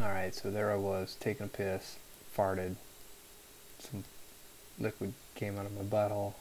Alright, so there I was, taking a piss, farted, some liquid came out of my butthole,